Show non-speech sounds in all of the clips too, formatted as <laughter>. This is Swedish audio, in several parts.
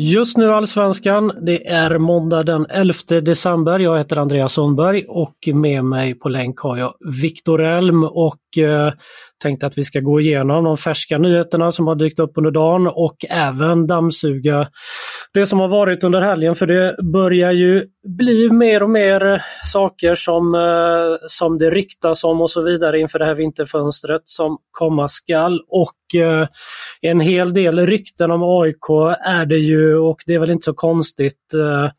Just nu Allsvenskan. Det är måndag den 11 december. Jag heter Andreas Sundberg och med mig på länk har jag Viktor Elm och eh, tänkte att vi ska gå igenom de färska nyheterna som har dykt upp under dagen och även dammsuga det som har varit under helgen för det börjar ju bli mer och mer saker som, eh, som det ryktas om och så vidare inför det här vinterfönstret som komma skall. Och eh, en hel del rykten om AIK är det ju och det är väl inte så konstigt. Eh,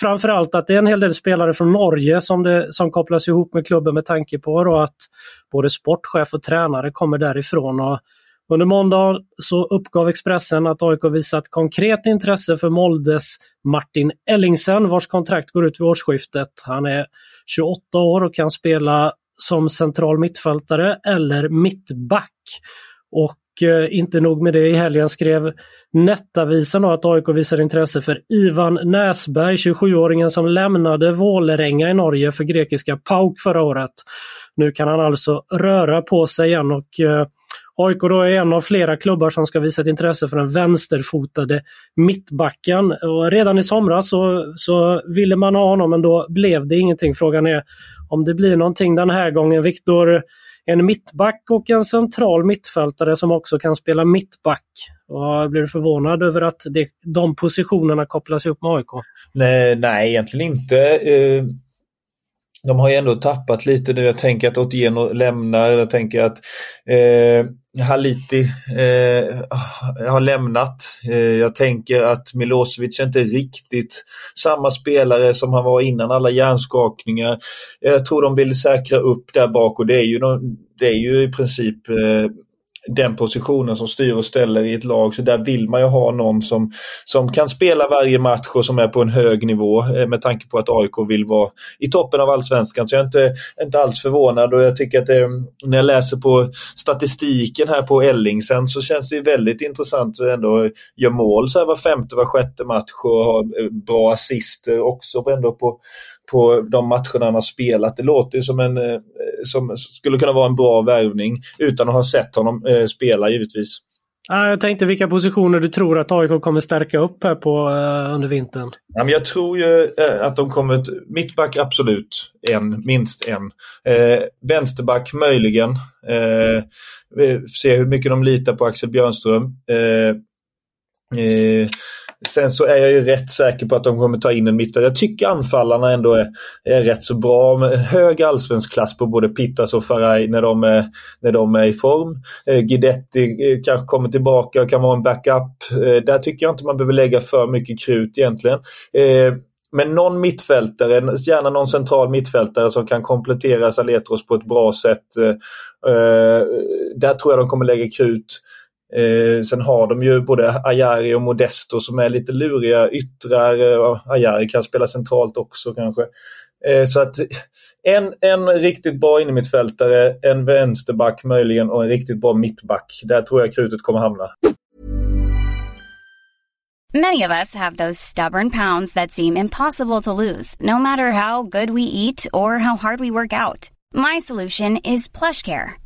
Framförallt att det är en hel del spelare från Norge som, det, som kopplas ihop med klubben med tanke på då att både sportchef och tränare kommer därifrån. Och under måndag så uppgav Expressen att AIK visat konkret intresse för Moldes Martin Ellingsen vars kontrakt går ut vid årsskiftet. Han är 28 år och kan spela som central mittfältare eller mittback. Och Eh, inte nog med det, i helgen skrev Nettavisen att AIK visar intresse för Ivan Näsberg, 27-åringen som lämnade Vålerenga i Norge för grekiska PAOK förra året. Nu kan han alltså röra på sig igen och eh, AIK då är en av flera klubbar som ska visa ett intresse för den vänsterfotade mittbacken. Och redan i somras så, så ville man ha honom men då blev det ingenting. Frågan är om det blir någonting den här gången. Viktor, en mittback och en central mittfältare som också kan spela mittback. Och blir du förvånad över att det, de positionerna kopplas ihop med AIK? Nej, nej egentligen inte. Eh, de har ju ändå tappat lite nu. Jag tänker att Otieno lämnar. Jag tänker att eh, Haliti eh, har lämnat. Eh, jag tänker att Milosevic är inte riktigt samma spelare som han var innan alla hjärnskakningar. Jag tror de vill säkra upp där bak och det är ju, det är ju i princip eh, den positionen som styr och ställer i ett lag. Så där vill man ju ha någon som, som kan spela varje match och som är på en hög nivå eh, med tanke på att AIK vill vara i toppen av allsvenskan. Så jag är inte, inte alls förvånad och jag tycker att det, när jag läser på statistiken här på Ellingsen så känns det väldigt intressant att ändå göra mål så här var femte, var sjätte match och ha eh, bra assister också ändå på på de matcherna han har spelat. Det låter som en eh, som skulle kunna vara en bra värvning utan att ha sett honom eh, spela givetvis. Jag tänkte vilka positioner du tror att AIK kommer stärka upp här på uh, under vintern? Jag tror ju att de kommer... Mittback absolut en, minst en. Vänsterback möjligen. Uh, se hur mycket de litar på Axel Björnström. Sen så är jag ju rätt säker på att de kommer ta in en mittfältare. Jag tycker anfallarna ändå är, är rätt så bra. Med hög allsvensk klass på både Pittas och Faraj när de är, när de är i form. Eh, Guidetti eh, kanske kommer tillbaka och kan vara en backup. Eh, där tycker jag inte man behöver lägga för mycket krut egentligen. Eh, men någon mittfältare, gärna någon central mittfältare som kan komplettera Saletros på ett bra sätt. Eh, eh där tror jag de kommer lägga krut. Eh, sen har de ju både Ajari och Modesto som är lite luriga yttrar. Eh, Ajari kan spela centralt också kanske. Eh, så att en, en riktigt bra innermittfältare, en vänsterback möjligen och en riktigt bra mittback. Där tror jag krutet kommer hamna. Many of us have those stubborn pounds that seem impossible to lose, no matter how good we eat or how hard we work out. My solution is PlushCare.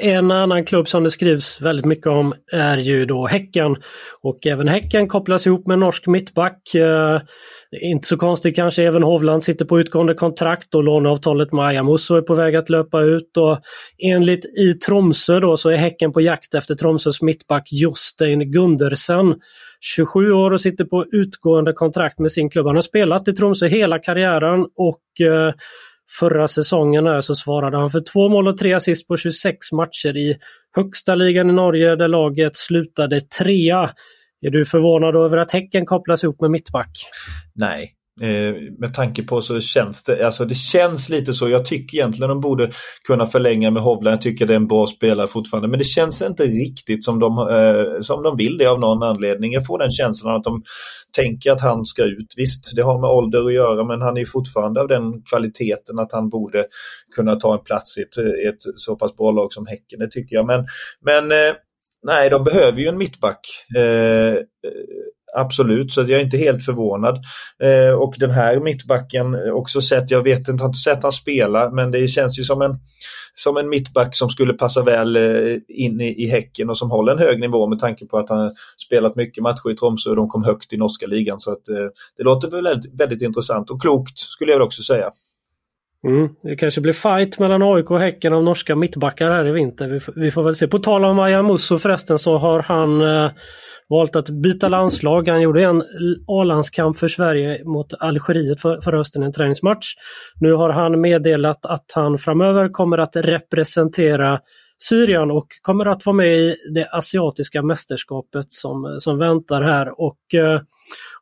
En annan klubb som det skrivs väldigt mycket om är ju då Häcken. Och även Häcken kopplas ihop med norsk mittback. Eh, inte så konstigt kanske, även Hovland sitter på utgående kontrakt och låneavtalet med Ayamusso är på väg att löpa ut. Och enligt i Tromsö då så är Häcken på jakt efter Tromsös mittback Jostein Gundersen. 27 år och sitter på utgående kontrakt med sin klubb. Han har spelat i Tromsö hela karriären och eh, Förra säsongen här så svarade han för två mål och tre assist på 26 matcher i högsta ligan i Norge där laget slutade trea. Är du förvånad över att Häcken kopplas ihop med mittback? Nej, Eh, med tanke på så känns det, alltså det känns lite så. Jag tycker egentligen de borde kunna förlänga med Hovland. Jag tycker det är en bra spelare fortfarande. Men det känns inte riktigt som de, eh, som de vill det av någon anledning. Jag får den känslan att de tänker att han ska ut. Visst, det har med ålder att göra men han är fortfarande av den kvaliteten att han borde kunna ta en plats i ett, ett så pass bra lag som Häcken. Det tycker jag. Men, men eh, nej, de behöver ju en mittback. Eh, eh, Absolut, så jag är inte helt förvånad. Eh, och den här mittbacken också sett, jag vet inte, har inte sett han spela, men det känns ju som en, som en mittback som skulle passa väl eh, in i, i Häcken och som håller en hög nivå med tanke på att han spelat mycket matcher i Tromsö och de kom högt i norska ligan. Så att, eh, det låter väldigt, väldigt intressant och klokt skulle jag också säga. Mm, det kanske blir fight mellan AIK och Häcken om norska mittbackar här i vinter. Vi, vi får väl se. På tal om Aya Musso förresten så har han eh, valt att byta landslag. Han gjorde en A-landskamp för Sverige mot Algeriet för, förra hösten, en träningsmatch. Nu har han meddelat att han framöver kommer att representera Syrien och kommer att vara med i det asiatiska mästerskapet som, som väntar här. Och eh,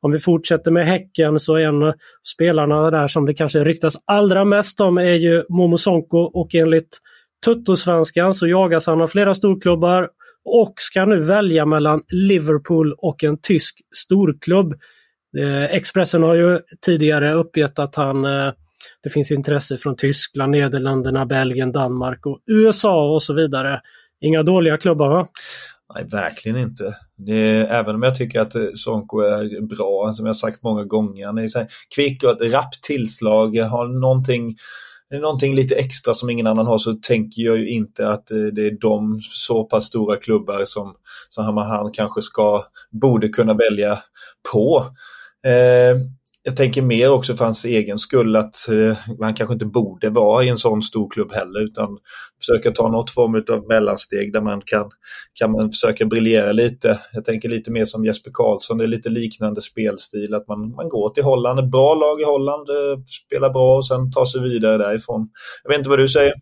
om vi fortsätter med Häcken så är en av spelarna där som det kanske ryktas allra mest om är ju Momo Sonko och enligt Tuttosvenskan så jagas han av flera storklubbar och ska nu välja mellan Liverpool och en tysk storklubb. Eh, Expressen har ju tidigare uppgett att han, eh, det finns intresse från Tyskland, Nederländerna, Belgien, Danmark och USA och så vidare. Inga dåliga klubbar va? Nej, verkligen inte. Är, även om jag tycker att eh, Sonko är bra, som jag sagt många gånger. Han är så här, kvick och ett rappt tillslag, har någonting någonting lite extra som ingen annan har så tänker jag ju inte att eh, det är de så pass stora klubbar som, Samahan kanske ska, borde kunna välja på. Eh, jag tänker mer också för hans egen skull att eh, man kanske inte borde vara i en sån stor klubb heller utan försöka ta något form av mellansteg där man kan, kan man försöka briljera lite. Jag tänker lite mer som Jesper Karlsson, det är lite liknande spelstil att man, man går till Holland, ett bra lag i Holland, eh, spelar bra och sen tar sig vidare därifrån. Jag vet inte vad du säger?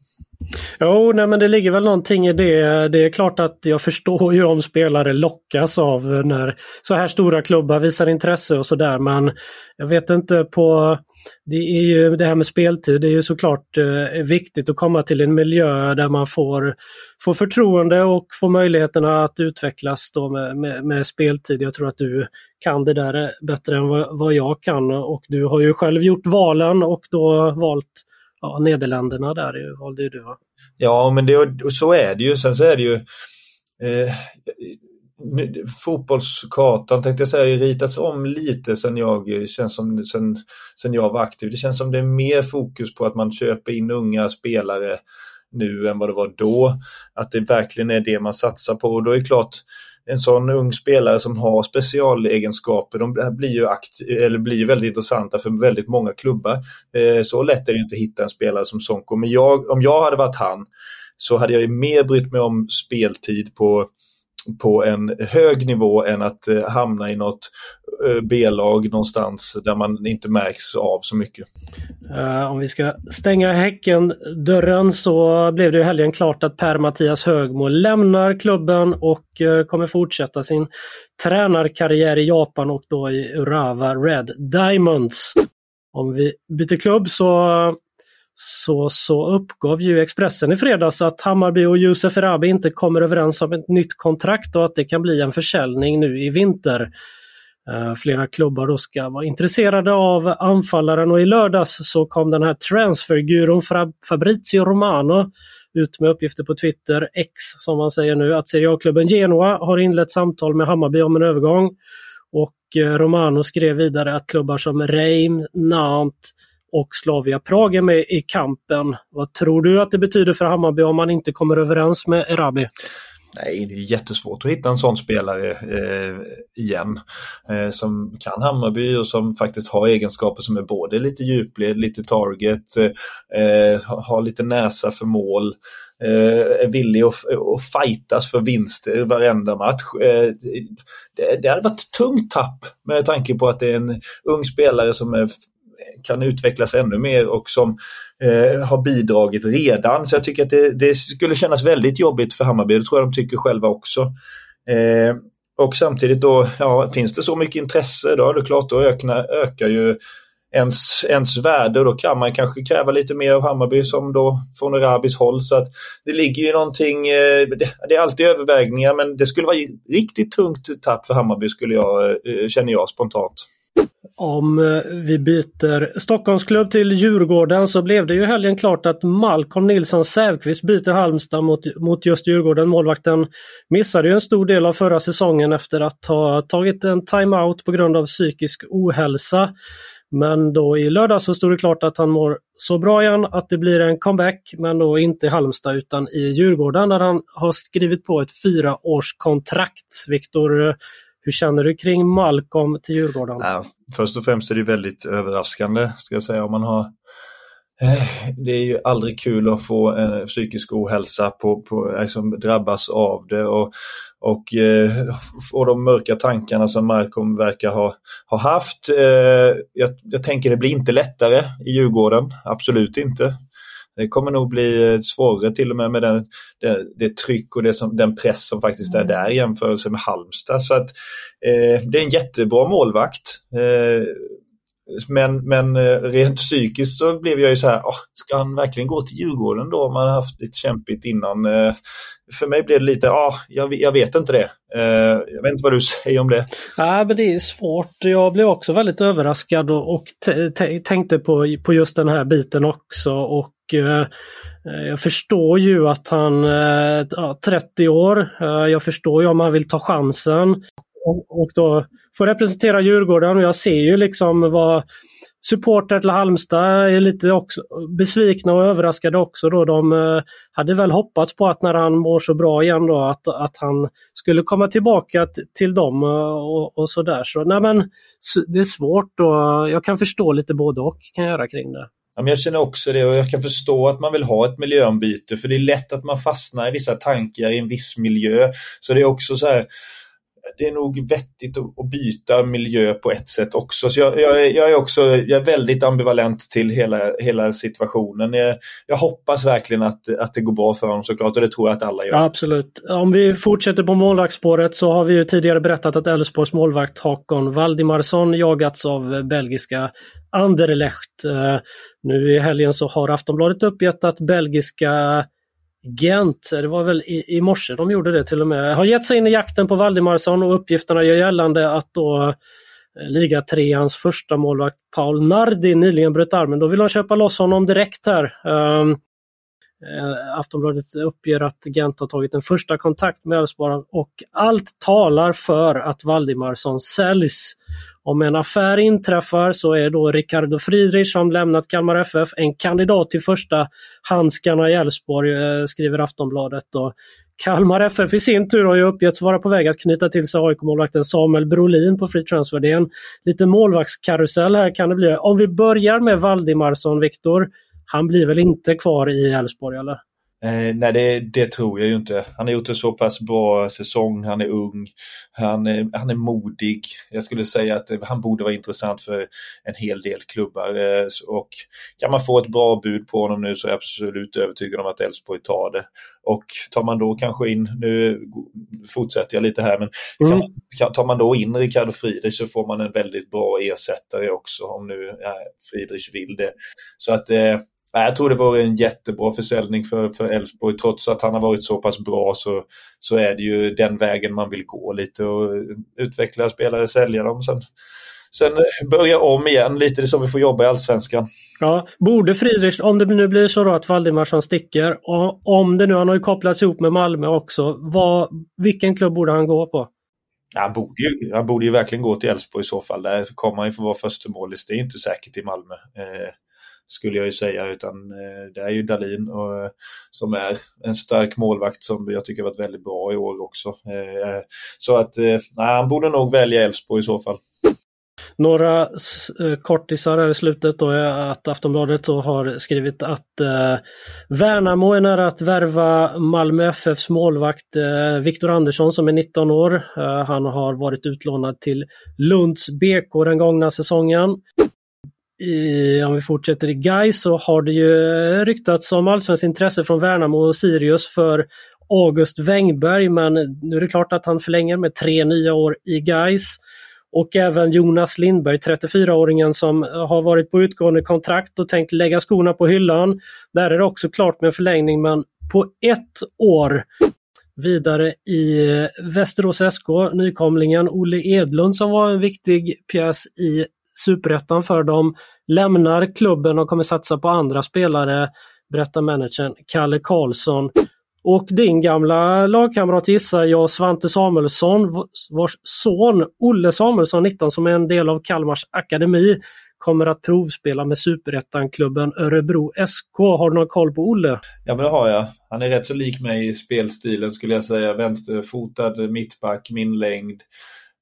Jo, nej, men det ligger väl någonting i det. Det är klart att jag förstår ju om spelare lockas av när så här stora klubbar visar intresse och sådär. Men jag vet inte på... Det är ju det här med speltid, det är ju såklart eh, viktigt att komma till en miljö där man får, får förtroende och får möjligheterna att utvecklas då med, med, med speltid. Jag tror att du kan det där eh, bättre än vad, vad jag kan och du har ju själv gjort valen och då valt ja, Nederländerna där valde ju du va? Ja, men det, och så är det ju. Sen så är det ju eh, fotbollskartan tänkte jag säga ritats om lite sen jag, eh, känns som, sen, sen jag var aktiv. Det känns som det är mer fokus på att man köper in unga spelare nu än vad det var då. Att det verkligen är det man satsar på och då är det klart en sån ung spelare som har specialegenskaper, de blir ju, akt, eller blir väldigt intressanta för väldigt många klubbar. Eh, så lätt är det inte att hitta en spelare som Sonko. Men jag, om jag hade varit han så hade jag ju mer brytt mig om speltid på på en hög nivå än att eh, hamna i något eh, B-lag någonstans där man inte märks av så mycket. Uh, om vi ska stänga Häcken-dörren så blev det i helgen klart att Per-Mattias Högmo lämnar klubben och uh, kommer fortsätta sin tränarkarriär i Japan och då i Urawa Red Diamonds. Om vi byter klubb så så, så uppgav ju Expressen i fredags att Hammarby och Josef Erabi inte kommer överens om ett nytt kontrakt och att det kan bli en försäljning nu i vinter. Eh, flera klubbar då ska vara intresserade av anfallaren och i lördags så kom den här transferguron Fabrizio Romano ut med uppgifter på Twitter, X som man säger nu, att Serie A-klubben Genoa har inlett samtal med Hammarby om en övergång. Och eh, Romano skrev vidare att klubbar som Reim, Nantes, och Slavia Prag är med i kampen. Vad tror du att det betyder för Hammarby om man inte kommer överens med Erabi? Nej, det är jättesvårt att hitta en sån spelare eh, igen. Eh, som kan Hammarby och som faktiskt har egenskaper som är både lite djupled, lite target, eh, har lite näsa för mål. Eh, är villig att, att fightas för vinster varenda match. Eh, det, det hade varit ett tungt tapp med tanke på att det är en ung spelare som är kan utvecklas ännu mer och som eh, har bidragit redan. Så jag tycker att det, det, skulle kännas väldigt jobbigt för Hammarby, det tror jag de tycker själva också. Eh, och samtidigt då, ja, finns det så mycket intresse då är det klart, då ökar, ökar ju ens, ens värde och då kan man kanske kräva lite mer av Hammarby som då från Arabis håll. Så att det ligger ju någonting, eh, det, är alltid övervägningar men det skulle vara riktigt tungt tapp för Hammarby skulle jag, eh, känner jag spontant. Om eh, vi byter Stockholmsklubb till Djurgården så blev det ju helgen klart att Malcolm Nilsson Säfqvist byter Halmstad mot, mot just Djurgården. Målvakten missade ju en stor del av förra säsongen efter att ha tagit en timeout på grund av psykisk ohälsa. Men då i lördag så stod det klart att han mår så bra igen att det blir en comeback, men då inte i Halmstad utan i Djurgården där han har skrivit på ett fyraårskontrakt. Viktor, hur känner du kring Malcolm till Djurgården? Ja, först och främst är det väldigt överraskande, ska jag säga, om man har eh, det är ju aldrig kul att få en psykisk ohälsa på, på, liksom drabbas av det och, och, eh, och de mörka tankarna som Malcolm verkar ha, ha haft. Eh, jag, jag tänker det blir inte lättare i Djurgården, absolut inte. Det kommer nog bli eh, svårare till och med med den, det, det tryck och det som, den press som faktiskt är mm. där i jämförelse med Halmstad. Så att, eh, det är en jättebra målvakt. Eh, men, men eh, rent psykiskt så blev jag ju så här, oh, ska han verkligen gå till Djurgården då om han har haft lite kämpigt innan? Eh, för mig blev det lite, ja, ah, jag, jag, vet inte det. Jag vet inte vad du <laughs> säger om det. Ja, men det är svårt. Jag blev också väldigt överraskad och, och tänkte på, på just den här biten också. Och Eh, jag förstår ju att han eh, ja, 30 år. Eh, jag förstår ju om han vill ta chansen och, då få representera Djurgården och jag ser ju liksom vad supportrar till Halmstad är lite också besvikna och överraskade också. Då. De hade väl hoppats på att när han mår så bra igen då att, att han skulle komma tillbaka till dem och, och sådär. Så, nej men, det är svårt och jag kan förstå lite både och kan jag göra kring det. Ja, men jag känner också det och jag kan förstå att man vill ha ett miljöombyte för det är lätt att man fastnar i vissa tankar i en viss miljö. Så det är också så här, det är nog vettigt att byta miljö på ett sätt också. Så jag, jag, jag är också jag är väldigt ambivalent till hela, hela situationen. Jag, jag, hoppas verkligen att, att det går bra för honom såklart och det tror jag att alla gör. Ja, absolut. Om vi fortsätter på målvaktsspåret så har vi ju tidigare berättat att Elfsborgs målvakt Hakon Valdimarsson jagats av belgiska Anderlecht. Eh, nu i helgen så har Aftonbladet uppgett att belgiska Gent, eh, det var väl i, i morse de gjorde det till och med, har gett sig in i jakten på Valdimarsson och uppgifterna gör gällande att då eh, liga 3, hans första målvakt Paul Nardi nyligen bröt armen. Då vill de köpa loss honom direkt här. Um, Eh, Aftonbladet uppger att Gent har tagit en första kontakt med Elfsborg och allt talar för att Valdimarsson säljs. Om en affär inträffar så är då Ricardo Friedrich som lämnat Kalmar FF en kandidat till första handskarna i Elfsborg, eh, skriver Aftonbladet. Och Kalmar FF i sin tur har ju uppgetts vara på väg att knyta till sig AIK-målvakten Samuel Brolin på free transfer. Det är en liten målvaktskarusell här kan det bli. Om vi börjar med Valdimarsson, Viktor. Han blir väl inte kvar i Elfsborg eller? Eh, nej, det, det, tror jag ju inte. Han har gjort en så pass bra säsong, han är ung, han är, han är modig. Jag skulle säga att han borde vara intressant för en hel del klubbar. Eh, och kan man få ett bra bud på honom nu så är jag absolut övertygad om att Elfsborg tar det. Och tar man då kanske in, nu fortsätter jag lite här, men mm. kan, tar man då in Ricardo Friedrich så får man en väldigt bra ersättare också om nu ja, Friedrich vill det. Så att eh, jag tror det var en jättebra försäljning för, för Elfsborg. Trots att han har varit så pass bra så, så är det ju den vägen man vill gå lite och utveckla spelare, sälja dem. Sen, sen börja om igen lite, det är så vi får jobba i Allsvenskan. Ja, borde Friedrich, om det nu blir så då att Valdimarsson sticker, och om det nu, han har ju kopplats ihop med Malmö också, vad, vilken klubb borde han gå på? Han borde, ju, han borde ju verkligen gå till Elfsborg i så fall. Där kommer han ju få vara första målis. Det är inte säkert i Malmö. Eh, skulle jag ju säga, utan eh, det är ju Dalin och, eh, som är en stark målvakt som jag tycker varit väldigt bra i år också. Eh, så att nej, han borde nog välja Elfsborg i så fall. Några kortisar här i slutet då är att Aftonbladet då har skrivit att eh, Värnamo är nära att värva Malmö FFs målvakt eh, Viktor Andersson som är 19 år. Eh, han har varit utlånad till Lunds BK den gångna säsongen i, om vi fortsätter i Gais så har det ju ryktats om allsvenskt intresse från Värnamo och Sirius för August Wängberg, men nu är det klart att han förlänger med tre nya år i Gais. Och även Jonas Lindberg, 34-åringen som har varit på utgående kontrakt och tänkt lägga skorna på hyllan. Där är det också klart med förlängning men på ett år. Vidare i Västerås SK, nykomlingen Olle Edlund som var en viktig pjäs i superettan för dem, lämnar klubben och kommer satsa på andra spelare, berättar managern Kalle Karlsson. Och din gamla lagkamrat gissar jag, Svante Samuelsson, vars son Olle Samuelsson, 19, som är en del av Kalmars akademi, kommer att provspela med superettan-klubben Örebro SK. Har du någon koll på Olle? Ja, men det har jag. Han är rätt så lik mig i spelstilen skulle jag säga. Vänsterfotad mittback, min längd.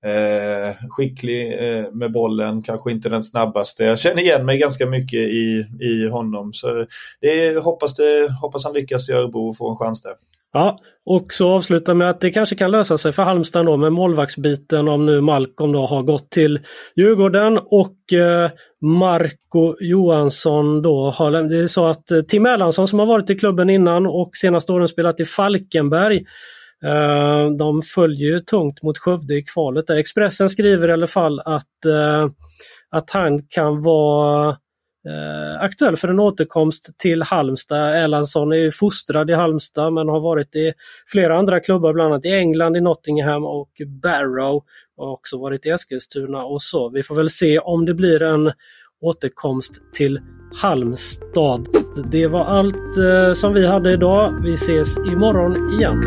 Eh, skicklig eh, med bollen, kanske inte den snabbaste. Jag känner igen mig ganska mycket i, i honom. Så det, hoppas, det, hoppas han lyckas i Örebro och får en chans där. Ja, och så avsluta med att det kanske kan lösa sig för Halmstad då med målvaktsbiten om nu Malcolm då har gått till Djurgården och eh, Marco Johansson då har Det är så att eh, Tim Erlandsson som har varit i klubben innan och senaste åren spelat i Falkenberg Eh, de följer ju tungt mot Skövde i kvalet. Där. Expressen skriver i alla fall att, eh, att han kan vara eh, aktuell för en återkomst till Halmstad. Erlandsson är ju fostrad i Halmstad men har varit i flera andra klubbar, bland annat i England, i Nottingham och Barrow. Och också varit i Eskilstuna och så. Vi får väl se om det blir en återkomst till Halmstad. Det var allt som vi hade idag. Vi ses imorgon igen.